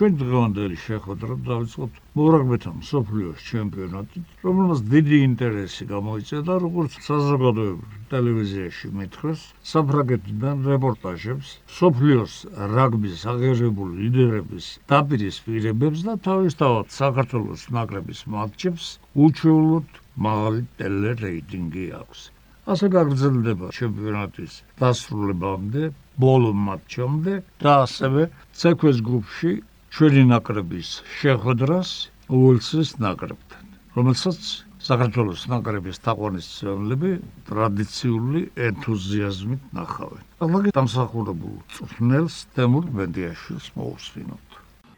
ჩვენ დღევანდელი შეხვედრა დავიწყოთ მოგრაგბეთა მსოფლიოს ჩემპიონატით, რომელმაც დიდი ინტერესი გამოიწედა, როგორც საზოგადოებრივ ტელევიზიაში მითხრეს, საფრანგეთიდან რეპორტაჟებს, მსოფლიოს რაგბის აღიარებული ლიდერების დაპირისპირებებს და თავისთავად საქართველოს ნაკრების მატჩებს უჩვეულოდ მაღალი ტელერეიტინგი აქვს. ასე გაგრძელდება ჩემპიონატის დასრულებამდე, ბოლო მატჩამდე და ასევე ცეკვეს გრუპში ჩვენი ნაკრების შეხვედრას უელსის ნაკრებთან, რომელსაც საქართველოს ნაკრების თაყვანისმცემლები ტრადიციული ენთუზიაზმით ნახავენ. ალბათ დამსახურებულ წვნელს თემურ მედიაშვილს მოусვინოთ.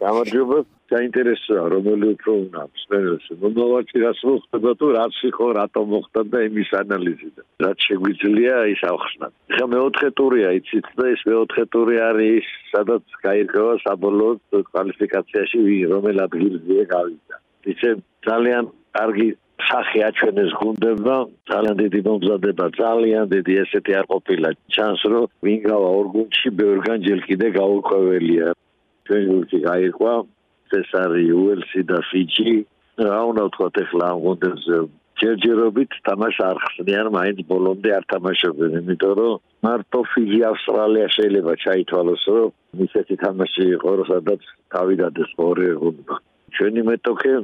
გამარჯობა საინტერესოა რომელი უფრო უნდა მსმენელს მომავალში რას მოხდება თუ რაც იყო რატომ მოხდა და იმის ანალიზი და რაც შეგვიძლია ის ავხსნათ. ხა მეოთხე ტურია იცით და ეს მეოთხე ტური არის სადაც გაირკვევა საბოლოო კვალიფიკაციაში რომელ ადგილზეა გავიდა. ისე ძალიან კარგი სახე აჩვენეს გუნდებმა ძალიან დიდი მომზადება ძალიან დიდი ესეთი არ ყოფილა ჩანს რომ ვინ გავა ორ გუნდში ბევრგან ჯერ კიდე გაურკვეველია. ჩვენ გუნდში გაიყვა ეს არის უელსი და ფიჯი. რა უნდა ვთქვათ ახლა ამ გუნდებზე ჯერჯერობით თამაშ არ ხსნიან მაინც ბოლომდე არ თამაშობენ იმიტომ რომ მარტო ფიჯი ავსტრალია შეიძლება ჩაითვალოს რომ ისეთი თამაში იყო რომ სადაც თავიდანაც ორი გუნდა ჩვენი მეტოქე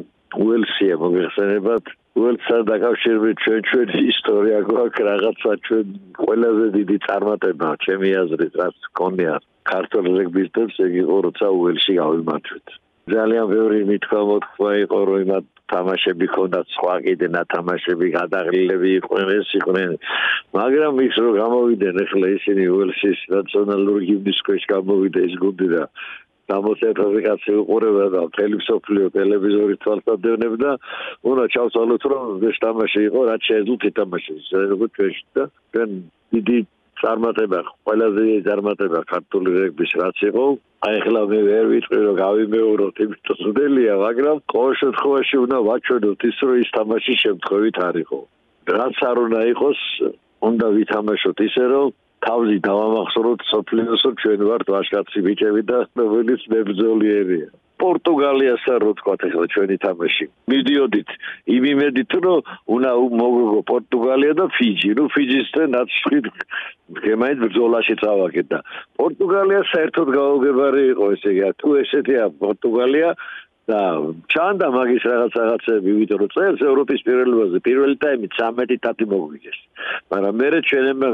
უელსია მოგეხსენებათ. უელსთან დაკავშირებით ჩვენ ჩვენი ისტორია გვაქვს რაღაცა ჩვენ ყველაზე დიდი წარმატება ჩემი აზრით რაც გქონია ქართულ რეგბის დებს ეგ იყო როცა უელსში გავიმარჯვეთ ძალიან ბევრი მოთქვა იყო რომ იმათ თამაშები ქონდათ სხვა კიდე ნათამაშები გადაღლილები იყვნენ ეს იყვნენ. მაგრამ ის რომ გამოვიდნენ ახლა ისინი უელსის ნაციონალური გიმნის ქვეშ გამოვიდა ეს გუნდი და დამოსერტიფიკაცია უყურება და ტელევიზიო ტელევიზორი თვალსაჩინებ და უნდა ჩავსალოთ რომ ეს თამაში იყო რაც შეეძლოთ ითამაშოს როგორც ჩვენში და ჩვენ დიდი წარმატება ყველაზე წარმატება ქართული რეგბის რაც იყო. აი ახლა მე ვერ ვიტყვი რომ გავიმეოროთ იმიტომ სუდელია მაგრამ ყოველ შემთხვევაში უნდა ვაჩვენოთ ის რომ ის თამაში შემთხვევით არ იყო. რაც არ უნდა იყოს უნდა ვითამაშოთ ისე რომ თავი დავამახსოვროთ სოფლიოსო ჩვენ ვართ ვაშკაცი ბიჭები და რომელიც მებრძოლიერია პორტუგალიას არ რო თქვა ახლა ჩვენი თამაში. მიდიოდით იმ იმედით რომ უნდა მოგო პორტუგალია და ფიჯი. ნუ ფიჯისთან ნაცვლად გემაით ბრძოლაში წავაგეთ და პორტუგალია საერთოდ გაუგებარი იყო ესე იგი თუ ესეთია პორტუგალია და ჩანდა მაგის რაღაც რაღაცები, ვიდრე რომ წერს ევროპის პირველობაზე, პირველი ტაიმი 13 თათი მოგვიგეს. მაგრამ მე ჩვენებმა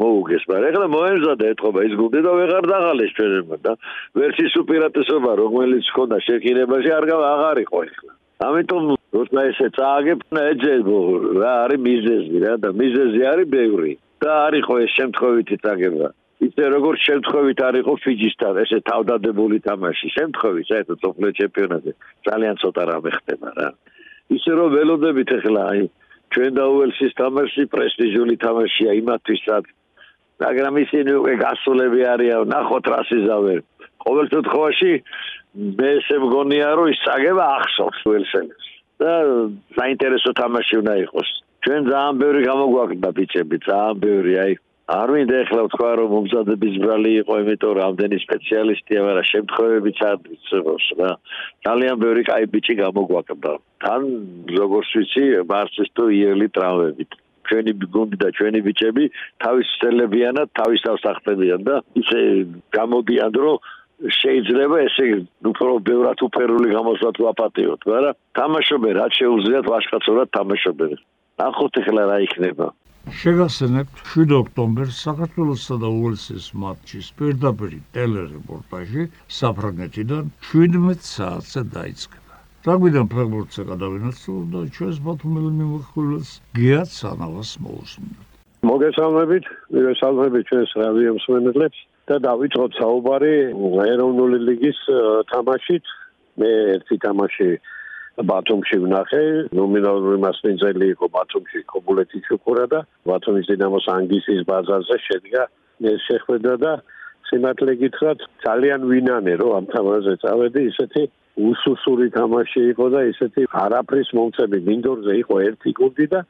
მოუგეს, მაგრამ ეხლა მოემზადა ეთყობა ის გუნდი და ვეღარ დაღალეს ჩვენებმა და ვერსის უპირატესობა რომელიც ხონდა შეკინებაში არ აღარ იყო ეხლა. ამიტომ როცა ესე წააგებ, ეძებო რა არის მიზეზი რა და მიზეზი არის ბევრი. და არისო ეს შემთხვევითი წაგება. ისე როგორც შემთხვევით არ იყო ფიჯისთან ესე თავდადებული თამაში. შემთხვევით საერთოდ სოფლიო ჩემპიონატზე ძალიან ცოტა რამე ხდება რა. ისე რომ ველოდებით ახლა აი ჩვენ და უელსის თამაში პრესტიჟული თამაშია იმათვისაც. მაგრამ ისინი უკვე გასულები არიან ნახოთ რა სიზავე ყოველ შემთხვევაში მე ესე მგონია რომ ის წაგება ახსოვს უელსენს და საინტერესო თამაში უნდა იყოს. ჩვენ ძალიან ბევრი გამოგვაქვს ბიჭები ძალიან ბევრი აი არ მინდა ახლა ვთქვა რომ მომზადების ბრალი იყო, იმიტომ რომ ამდენი სპეციალისტია, მაგრამ შემთხვევებიც არ ვიცოს რა. ძალიან ბევრი კაი ბიჭი გამოგვაკდა. თან როგორც ვიცი, მარცის თუ იელი ტრავებით. ჩვენი გუნდი და ჩვენი ბიჭები თავის წელებიანად თავის თავს ახდებიან და ისე გამოდიან რომ შეიძლება ესე უფრო ბევრად უფერული გამოსვლა თუ აპატიოთ, მაგრამ თამაშობენ, რაც შეუძლიათ, ვაშკაცურად თამაშობენ. ახოთ ახლა რა იქნება? შეგასენებთ 7 ოქტომბერს საქართველოსა და უელსის მატჩის პირდაპირი ტელერეპორტაჟი საფრანგეთიდან 17 საათზე დაიწყება. დაგვიდან ფეხბურთზე გადავინაცვლოთ და ჩვენს ბათუმელი მიმოხილეს გიათ სანავას მოусმინოთ. მოგესალმებით, მოგესალმებით ჩვენს რადიო მსმენელებს და დავიწყოთ საუბარი ეროვნული ლიგის თამაშით. მე ერთი თამაში ბათუმში ვნახე ნომინალური მასპინძელი იყო ბათუმში კომულეთი ჩუქურა და ბათუმის დინამოს ანგისის ბაზარზე შედგა ეს შეხვედრა და სიმართლე გითხრათ ძალიან ვინანე რომ ამ თამაშზე წავედი ისეთი უსუსური თამაში იყო და ისეთი არაფრის მომწები მინდორზე იყო ერთი გუნდი და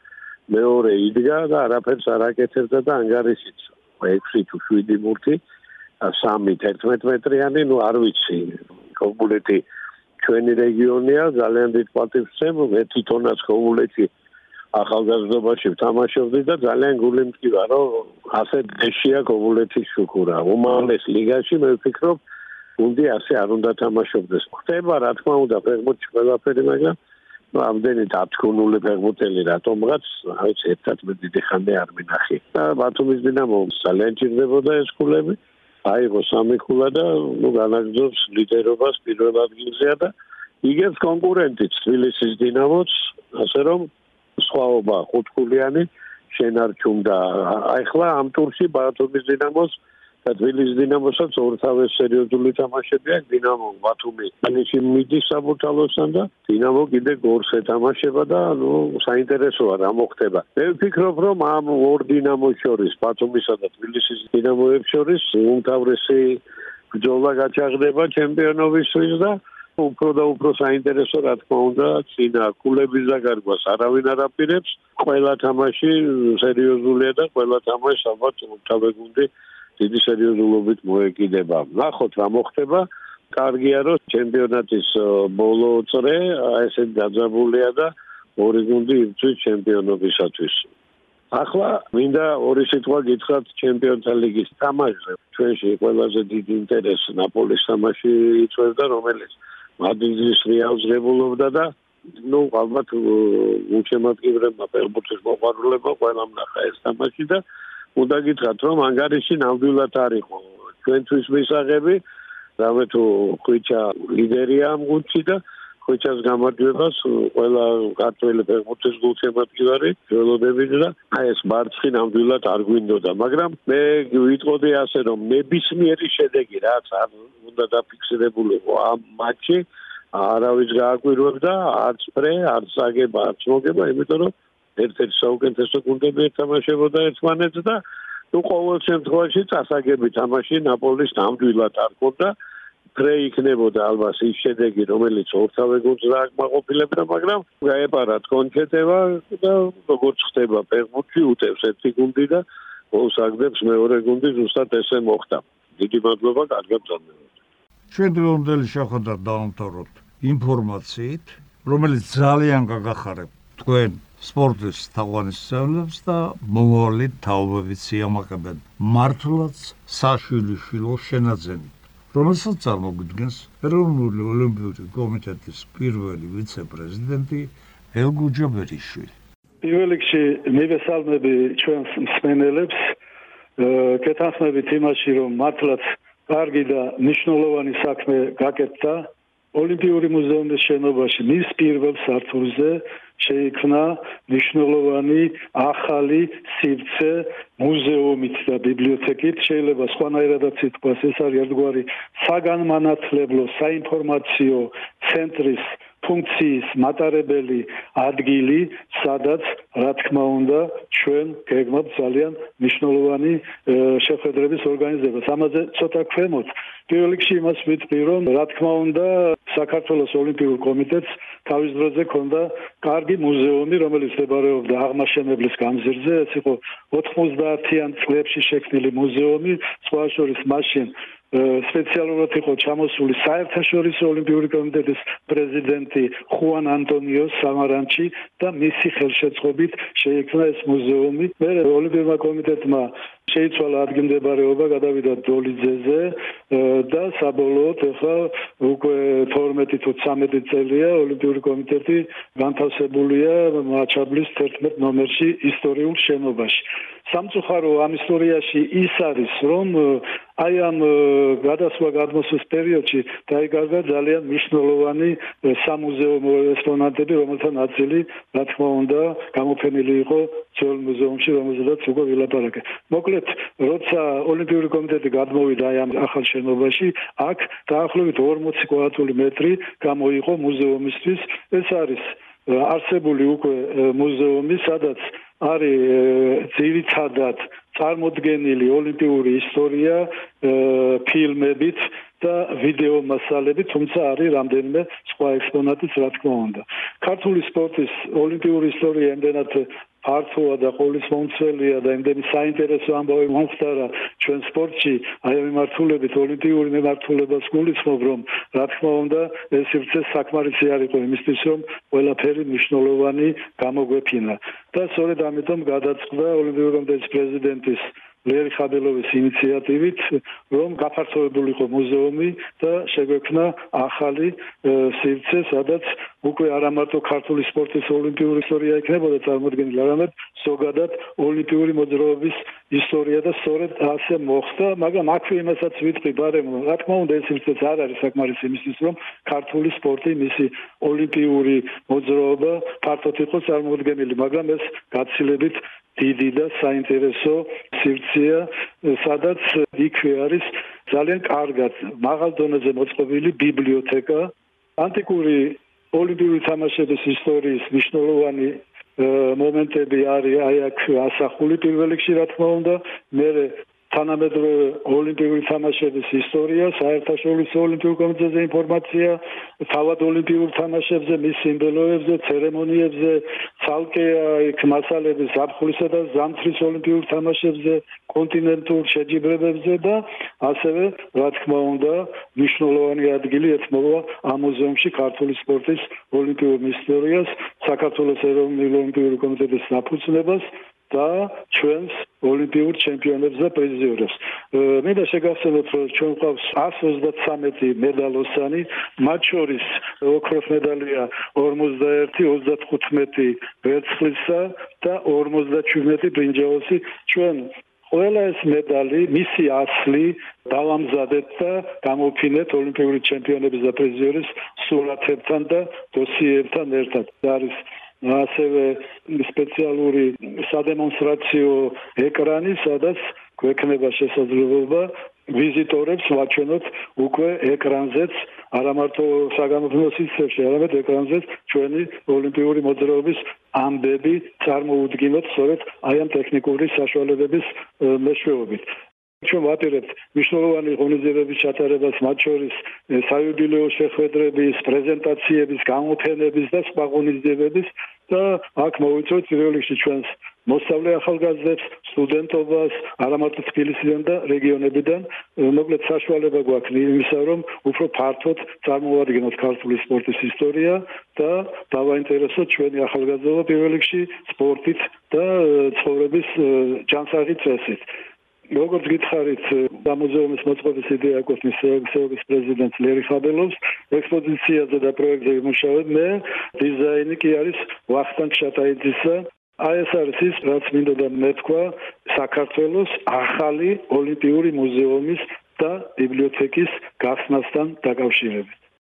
მეორე იდგა და არაფერს არ აკეთებდა და ანგარიშიც 6 თუ 7 მურთი სამი 11 მეტრიანი, ну არ ვიცი. კომუნეთი ჩვენი რეგიონია ძალიან დიდ პატივს ვცემ მე თვითონაც კომუნეთი ახალგაზრდობაში ვთამაშობდი და ძალიან გული მტკივა რომ ასე დეშია კომუნეთის შუქურა. უმაღლეს ლიგაში მე ვფიქრობ გუნდი ასე არ უნდა თამაშობდეს. ხდება რა თქმა უნდა ფეხბურთში ყველაფერი მაგრამ ამდენი დათქუნული ფეხბურთელი რატომღაც აი ერთად მე დიდი ხანე არ მინახი. და ბათუმის დინამო ძალიან ჭირდებოდა ეს ქულები აიღო სამი ქულა და ნუ განაგზობს ლიდერობას პირველ ადგილზეა და იგებს კონკურენტიც თბილისის დინამოც ასე რომ სხვაობა ხუთქულიანი შენარჩუნდა. აი ხლა ამ ტურში ბათუმის დინამოს და თბილისის დინამოსაც ორთავე სერიოზული თამაშები აქვს დინამო ბათუმი ფინიში მიდის საბურთალოსთან და დინამო კიდე გორს ეთამაშება და ნუ საინტერესოა რა მოხდება. მე ვფიქრობ რომ ამ ორ დინამოს შორის ბათუმისა და თბილისის დინამოებს შორის უმთავრესი ბრძოლა გაჩაღდება ჩემპიონობისთვის და უფრო და უფრო საინტერესო რა თქმა უნდა წინა კულების დაგარგვას არავინ არ აპირებს ყველა თამაში სერიოზულია და ყველა თამაში ალბათ თავეგუნდი დიდი სერიოზულობით მოეკიდება. ნახოთ რა მოხდება. კარგია რომ ჩემპიონატის ბოლო წრე ესე დაძაბულია და ორი გუნდი იბრძვის ჩემპიონობისათვის. ახლა მინდა ორი სიტყვა გითხრათ ჩემპიონთა ლიგის თამაშზე. ჩვენში ყველაზე დიდი ინტერესი ნაპოლის თამაში იწვევდა, რომელიც მადრიდის რეალს ღებულობდა და ну ალბათ უჩემატკივრებმა ფეხბურთის მოყვარულებმა ყველამ ნახა ეს თამაში და უნდა გითხრათ რომ ანგარიში ნამდვილად არისო ჩვენთვის მისაღები რამე თუ ხვიჩა ლიდერია ამ გუნდში და ხვიჩას გამარჯვებას ყველა ქართველი ფეხბურთის გულშემატკივარი ველოდებით და აი ეს მარცხი ნამდვილად არ გვინდოდა. მაგრამ მე ვიტყოდი ასე რომ ნებისმიერი შედეგი რაც არ უნდა დაფიქსირებულიყო ამ მატჩში არავის გააკვირვებდა არც პრე არც აგება არც მოგება იმიტომ რომ ერთ-ერთი საუკეთესო გუნდები ეთამაშებოდა ერთმანეთს და ნუ ყოველ შემთხვევაში წასაგები თამაში ნაპოლის ნამდვილად არ ქონდა ფრე იქნებოდა ალბათ ის შედეგი რომელიც ორთავე გუნდს დააკმაყოფილებდა მაგრამ გაეპარა კონჩეტევა და როგორც ხდება ფეხბურთში უტევს ერთი გუნდი და ყოველს აგდებს მეორე გუნდი ზუსტად ესე მოხდა. დიდი მადლობა კარგად გძნობთ ჩვენ დღევანდელი შეხვედრა დავამთავროთ ინფორმაციით რომელიც ძალიან გაგახარებ თქვენ სპორტის თაგვანისმცემლებს და მომავალი თაობებიც იამაყებენ. მართლაც საშვილიშვილო შენაძენით. რომელსაც წარმოგვიდგენს ეროვნული ოლიმპიური კომიტეტის პირველი ვიცე-პრეზიდენტი ელგუჯა ბერიშვილი პირველ რიგში მივესალმები ჩვენს მსმენელებს. კეთახმებით იმაში რომ მართლაც კარგი და მნიშვნელოვანი საქმე გაკეთდა ოლიმპიური მუზეუმის შენობაში მის პირველ სართულზე შეიქმნა მნიშვნელოვანი ახალი სივრცე მუზეუმით და ბიბლიოთეკით. შეიძლება სხვანაირადაც ითქვას ეს არის ერთგვარი საგანმანათლებლო საინფორმაციო ცენტრის ფუნქციის მატარებელი ადგილი, სადაც რა თქმა უნდა ჩვენ გეგმავთ ძალიან მნიშვნელოვანი შეხვედრების ორგანიზებას. ამაზე ცოტა ქვემოთ. პირველ რიგში იმას ვიტყვი, რომ რა თქმა უნდა საქართველოს ოლიმპიურ კომიტეტს თავის დროზე ქონდა კარგი მუზეუმი, რომელიც მდებარეობდა აღმაშენებლის გამზირზე. ეს იყო 90-იან წლებში შექმნილი მუზეუმი, სხვა შორის მაშინ სპეციალურად იყო ჩამოსული საერთაშორისო ოლიმპიური კომიტეტის პრეზიდენტი ხუან ანტონიო სამარანჩი და მისი ხელშეწყობით შეიქმნა ეს მუზეუმი. მე ოლიმპიურმა კომიტეტმა შეიცვალა ადგილმდებარეობა, გადავიდა დოლიძეზე და საბოლოოდ ახლა უკვე 12 თუ 13 წელია ოლიმპიური კომიტეტი განთავსებულია მაჩაბლის 11 ნომერში ისტორიულ შენობაში. სამწუხარო ამ ისტორიაში ის არის, რომ აი ამ გადასვლა გადმოსვლის პერიოდში დაიგარდა ძალიან მნიშვნელოვანი სამუზეუმო ექსპონატები, რომელთა ნაწილი, რა თქმა უნდა, გამოფენილი იყო ძველ მუზეუმში, რომელზედაც უკვე ვილაპარაკე. მოკლედ, როცა ოლიმპიური კომიტეტი გადმოვიდა აი ამ ახალ შენობაში, აქ დაახლოებით 40 კვადრატული მეტრი გამოიყო მუზეუმისთვის. ეს არის არსებული უკვე მუზეუმი, სადაც არის ძირითადად წარმოდგენილი ოლიმპიური ისტორია ფილმებით და ვიდეო მასალები, თუმცა არის რამდენიმე სხვა ექსპონატიც, რა თქმა უნდა. ქართული სპორტის ოლიმპიური ისტორია იმდენად ფართოა და ყოვლის მომცველია და იმდენი საინტერესო ამბავი მომხდარა ჩვენ სპორტში, აი ამ მიმართულებით ოლიმპიური მიმართულებას გულისხმობ, რომ რა თქმა უნდა ეს სივრცე საკმარისი არ იყო იმისთვის, რომ ყველაფერი მნიშვნელოვანი გამოგვეფინა. და სწორედ ამიტომ გადაწყდა ოლიმპიური კომიტეტის პრეზიდენტის ლერი ხაბელოვის ინიციატივით, რომ გაფართოებულიყო მუზეუმი და შეგვექნა ახალი სივრცე, სადაც უკვე არა მარტო ქართული სპორტის ოლიმპიური ისტორია იქნებოდა წარმოდგენილი, არამედ ზოგადად ოლიმპიური მოძრაობის ისტორია და სწორედ ასე მოხდა, მაგრამ აქვე იმასაც ვიტყვი ბარემ, რა თქმა უნდა ეს სივრცეც არ არის საკმარისი იმისთვის, რომ ქართული სპორტი, მისი ოლიმპიური მოძრაობა ფართოდ იყოს წარმოდგენილი, მაგრამ ეს გაცილებით დიდი და საინტერესო სივრცეა, სადაც იქვე არის ძალიან კარგად მაღალ დონეზე მოწყობილი ბიბლიოთეკა, ანტიკური ოლიმპიური თამაშების ისტორიის მნიშვნელოვანი მომენტები არის აი აქ ასახული პირველ რიგში რა თქმა უნდა, მე თანამედროვე ოლიმპიური თამაშების ისტორია, საერთაშორისო ოლიმპიურ კომიტეტზე ინფორმაცია, თავად ოლიმპიურ თამაშებზე, მის სიმბოლოებზე, ცერემონიებზე, ცალკე იქ მასალები ზაფხულისა და ზამთრის ოლიმპიურ თამაშებზე, კონტინენტურ შეჯიბრებებზე და ასევე, რა თქმა უნდა, მნიშვნელოვანი ადგილი ეთმობა ამ მუზეუმში ქართული სპორტის ოლიმპიურ ისტორიას, საქართველოს ეროვნული ოლიმპიური კომიტეტის საფუძვლებას და ჩვენს ოლიმპიურ ჩემპიონებს და პრიზიორებს. მინდა შეგახსენოთ, რომ ჩვენ გვყავს 133 მედალოსანი, მათ შორის ოქროს მედალია 41, 35 ვერცხლისა და 57 ბრინჯაოსი. ჩვენ ყველა ეს მედალი, მისი ასლი დავამზადეთ და გამოფინეთ ოლიმპიური ჩემპიონების და პრიზიორის სურათებთან და დოსიეებთან ერთად. ეს არის ასევე სპეციალური სადემონსტრაციო ეკრანი, სადაც გვექნება შესაძლებლობა ვიზიტორებს ვაჩვენოთ უკვე ეკრანზეც არა მარტო საგამოფენო სისტემაში, არამედ ეკრანზეც ჩვენი ოლიმპიური მოძრაობის ამბები წარმოუდგინოთ სწორედ აი ამ ტექნიკური საშუალებების მეშვეობით. ჩვენ ვაპირებთ მნიშვნელოვანი ღონისძიებების ჩატარებას მათ შორის საიუბილეო შეხვედრების, პრეზენტაციების, გამოფენების და სხვა ღონისძიებების და აქ მოვიწვევთ პირველ რიგში ჩვენს მოსწავლე ახალგაზრდებს, სტუდენტობას, არამარტო თბილისიდან და რეგიონებიდან, მოკლედ საშუალება გვაქვს იმისა, რომ უფრო ფართოდ წარმოვადგინოთ ქართული სპორტის ისტორია და დავაინტერესოთ ჩვენი ახალგაზრდობა პირველ რიგში სპორტით და ცხოვრების ჯანსაღი წესით. როგორც გითხარით, გამოზეუმის მოწყობის იდეა ყოფნის სეოგის პრეზიდენტ ლერი ხაბელოვს, ექსპოზიციაზე და პროექტზე იმუშავებ მე, დიზაინი კი არის ვახტანგ შატაიძისა. აი ეს არის ის, რაც მინდოდა მეთქვა საქართველოს ახალი ოლიმპიური მუზეუმის და ბიბლიოთეკის გახსნასთან დაკავშირებით.